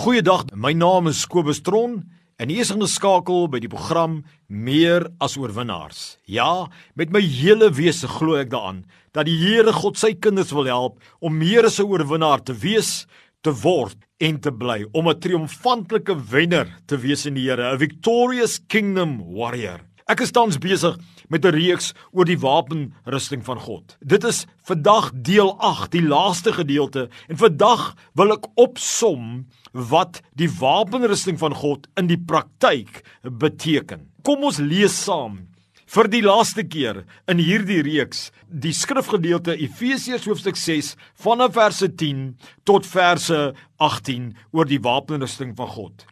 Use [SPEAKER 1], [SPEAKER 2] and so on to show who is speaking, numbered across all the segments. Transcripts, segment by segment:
[SPEAKER 1] Goeiedag, my naam is Kobus Tron en hier is 'n skakel by die program Meer as oorwinnaars. Ja, met my hele wese glo ek daaraan dat die Here God sy kinders wil help om meer as 'n oorwinnaar te wees, te word en te bly, om 'n triomfantelike wenner te wees in die Here, 'n victorious kingdom warrior. Ek is tans besig met 'n reeks oor die wapenrusting van God. Dit is vandag deel 8, die laaste gedeelte, en vandag wil ek opsom wat die wapenrusting van God in die praktyk beteken. Kom ons lees saam vir die laaste keer in hierdie reeks die skrifgedeelte Efesiërs hoofstuk 6 vanaf verse 10 tot verse 18 oor die wapenrusting van God.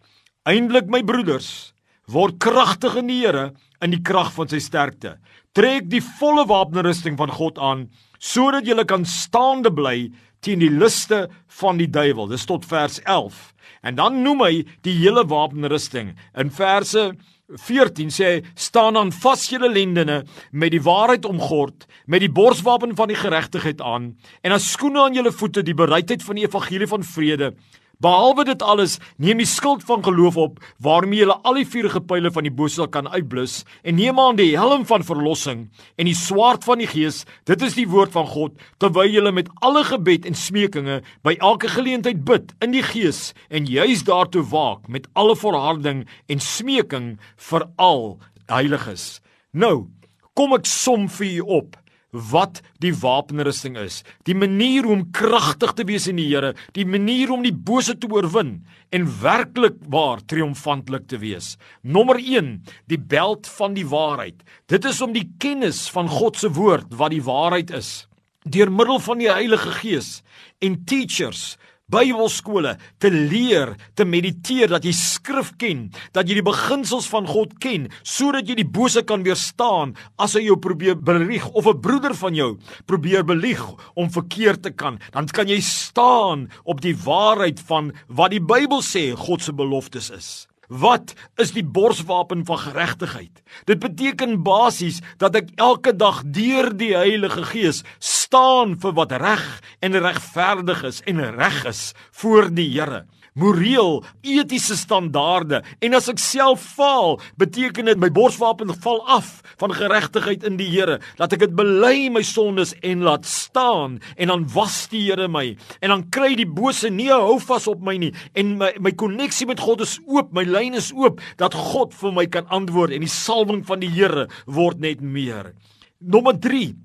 [SPEAKER 1] Eindelik my broeders, word kragtig in die Here in die krag van sy sterkte. Trek die volle wapenrusting van God aan sodat jy kan staande bly teen die liste van die duiwel. Dis tot vers 11. En dan noem hy die hele wapenrusting. In verse 14 sê hy staan aan vas julle lendene met die waarheid omgord met die borswapen van die geregtigheid aan en as skoene aan julle voete die bereidheid van die evangelie van vrede Behalwe dit alles, neem die skild van geloof op waarmee jy al die vuurige pile van die bose kan uitblus en neem aan die helm van verlossing en die swaard van die gees, dit is die woord van God, terwyl jy met alle gebed en smekinge by elke geleentheid bid in die gees en juis daartoe waak met alle volharding en smeking vir al heiliges. Nou, kom ek som vir u op wat die wapenrusting is. Die manier hoe om kragtig te wees in die Here, die manier om die bose te oorwin en werklik waar triomfantelik te wees. Nommer 1, die beld van die waarheid. Dit is om die kennis van God se woord wat die waarheid is deur middel van die Heilige Gees en teachers Bybelskole te leer, te mediteer dat jy skrif ken, dat jy die beginsels van God ken, sodat jy die bose kan weerstaan as hy jou probeer belieg of 'n broeder van jou probeer belieg om verkeerd te kan, dan kan jy staan op die waarheid van wat die Bybel sê God se beloftes is. Wat is die borswapen van geregtigheid? Dit beteken basies dat ek elke dag deur die Heilige Gees staan vir wat reg en regverdig is en reg is voor die Here moreel, etiese standaarde en as ek self faal, beteken dit my borswapen val af van geregtigheid in die Here, dat ek dit bely my sondes en laat staan en dan was die Here my en dan kry die bose nie hou vas op my nie en my my koneksie met God is oop, my lyn is oop dat God vir my kan antwoord en die salwing van die Here word net meer. Nommer 3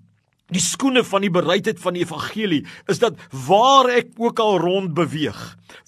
[SPEAKER 1] Die skoene van die bereidheid van die evangelie is dat waar ek ook al rond beweeg,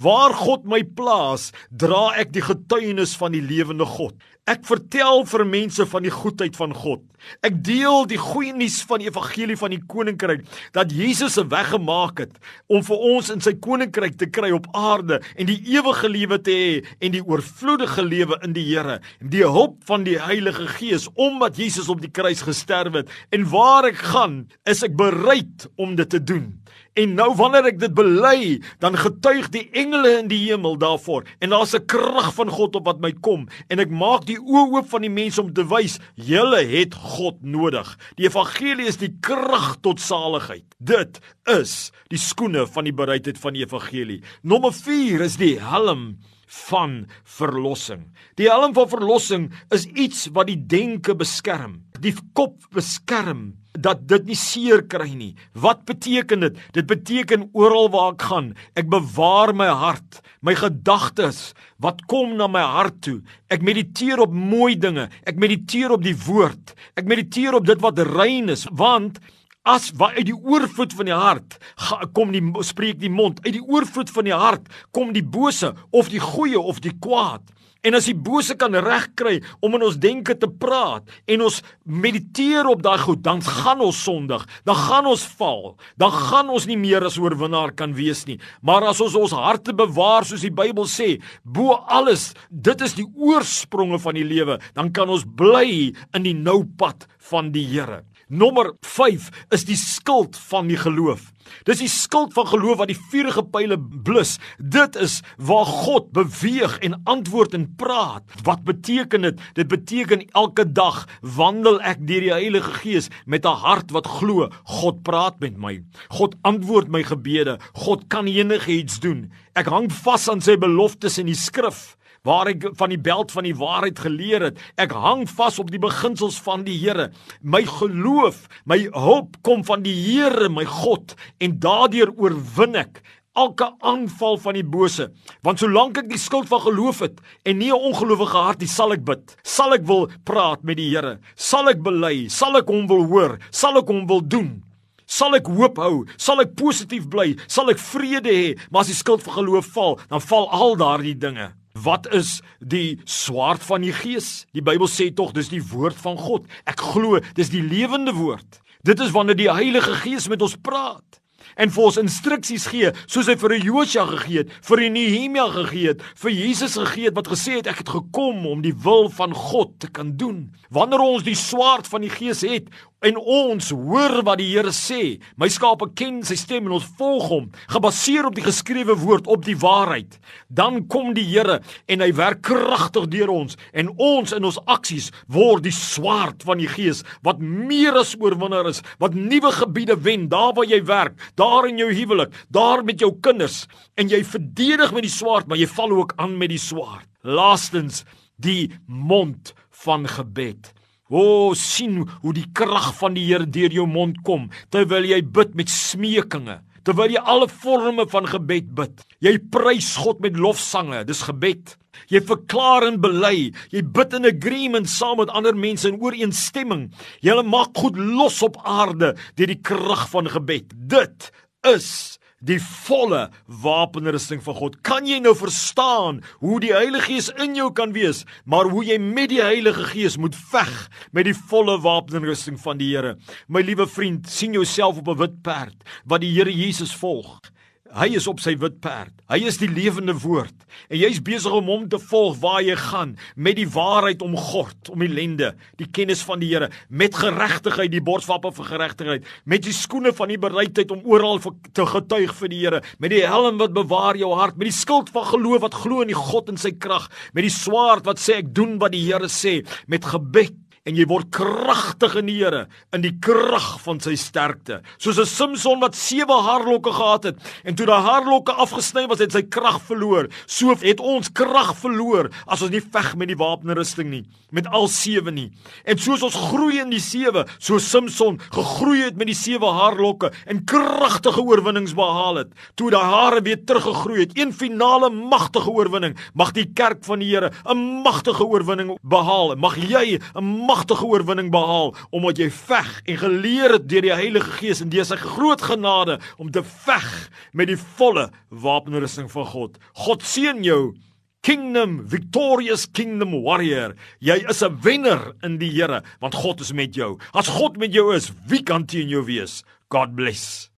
[SPEAKER 1] waar God my plaas, dra ek die getuienis van die lewende God. Ek vertel vir mense van die goedheid van God. Ek deel die goeie nuus van die evangelie van die koninkryk dat Jesus 'n weg gemaak het om vir ons in sy koninkryk te kry op aarde en die ewige lewe te hê en die oorvloedige lewe in die Here. Die hulp van die Heilige Gees omdat Jesus op die kruis gesterf het en waar ek gaan, is ek bereid om dit te doen. En nou wanneer ek dit bely, dan getuig die engele in die hemel daarvoor en daar's 'n krag van God op wat my kom en ek maak die oë oop van die mense om te wys julle het God nodig. Die evangelie is die krag tot saligheid. Dit is die skoene van die bereidheid van die evangelie. Nommer 4 is die helm van verlossing. Die helm van verlossing is iets wat die denke beskerm, die kop beskerm dat dit nie seer kry nie. Wat beteken dit? Dit beteken oral waar ek gaan, ek bewaar my hart, my gedagtes wat kom na my hart toe. Ek mediteer op mooi dinge. Ek mediteer op die woord. Ek mediteer op dit wat rein is, want as wat uit die oorvloed van die hart kom die spreek die mond. Uit die oorvloed van die hart kom die bose of die goeie of die kwaad. En as die bose kan regkry om in ons denke te praat en ons mediteer op daai goed, dan gaan ons sondig, dan gaan ons val, dan gaan ons nie meer as oorwinnaar kan wees nie. Maar as ons ons harte bewaar soos die Bybel sê, bo alles, dit is die oorspronge van die lewe, dan kan ons bly in die nou pad van die Here. Nommer 5 is die skild van die geloof. Dis die skild van geloof wat die vuurige pile blus. Dit is waar God beweeg en antwoord en praat. Wat beteken dit? Dit beteken elke dag wandel ek deur die Heilige Gees met 'n hart wat glo. God praat met my. God antwoord my gebede. God kan enigiets doen. Ek hang vas aan sy beloftes in die skrif waar ek van die beld van die waarheid geleer het. Ek hang vas op die beginsels van die Here. My geloof, my hulp kom van die Here, my God, en daardeur oorwin ek elke aanval van die bose. Want solank ek die skild van geloof het en nie 'n ongelowige hart het, sal ek bid. Sal ek wil praat met die Here. Sal ek bely, sal ek hom wil hoor, sal ek hom wil doen. Sal ek hoop hou? Sal ek positief bly? Sal ek vrede hê? Maar as die skild van geloof val, dan val al daardie dinge. Wat is die swaard van die gees? Die Bybel sê tog dis die woord van God. Ek glo dis die lewende woord. Dit is wanneer die Heilige Gees met ons praat en vir ons instruksies gee soos hy vir Josua gegee het, vir Nehemia gegee het, vir Jesus gegee het wat gesê het ek het gekom om die wil van God te kan doen. Wanneer ons die swaard van die Gees het, en ons hoor wat die Here sê. My skape ken sy stem en ons volg hom, gebaseer op die geskrewe woord, op die waarheid. Dan kom die Here en hy werk kragtig deur ons en ons in ons aksies word die swaard van die Gees wat meer as oorwinnaar is, wat nuwe gebiede wen daar waar jy werk, daar in jou huwelik, daar met jou kinders en jy verdedig met die swaard, maar jy val ook aan met die swaard. Laastens die mond van gebed. O, oh, sien hoe die krag van die Here deur jou mond kom terwyl jy bid met smekinge, terwyl jy alle forme van gebed bid. Jy prys God met lofsange, dis gebed. Jy verklaar en bely, jy bid in agreement saam met ander mense in ooreenstemming. Jy maak goed los op aarde deur die krag van gebed. Dit is die volle wapenrusting van God. Kan jy nou verstaan hoe die Heilige Gees in jou kan wees, maar hoe jy met die Heilige Gees moet veg met die volle wapenrusting van die Here? My liewe vriend, sien jouself op 'n wit perd wat die Here Jesus volg. Hy is op sy wit perd. Hy is die lewende woord. En jy's besig om hom te volg waar jy gaan met die waarheid om God, om die lende, die kennis van die Here, met geregtigheid, die borswappe vir geregtigheid, met die skoene van die bereidheid om oral te getuig vir die Here, met die helm wat bewaar jou hart, met die skild van geloof wat glo in die God en sy krag, met die swaard wat sê ek doen wat die Here sê, met gebed en jy word kragtig in die Here in die krag van sy sterkte. Soos 'n Samson wat sewe haarlokke gehad het en toe daai haarlokke afgesny was het sy krag verloor. So het ons krag verloor as ons nie veg met die wapenrusting nie met al sewe nie. En soos ons groei in die sewe so Samson gegroei het met die sewe haarlokke en kragtige oorwinnings behaal het toe daai hare weer teruggegroei het een finale magtige oorwinning mag die kerk van die Here 'n magtige oorwinning behaal. Mag jy 'n magtige oorwinning behaal omdat jy veg en geleer het deur die Heilige Gees en deur sy groot genade om te veg met die volle wapenrusting van God. God seën jou. Kingdom victorious kingdom warrior. Jy is 'n wenner in die Here want God is met jou. As God met jou is, wie kan teen jou wees? God bless.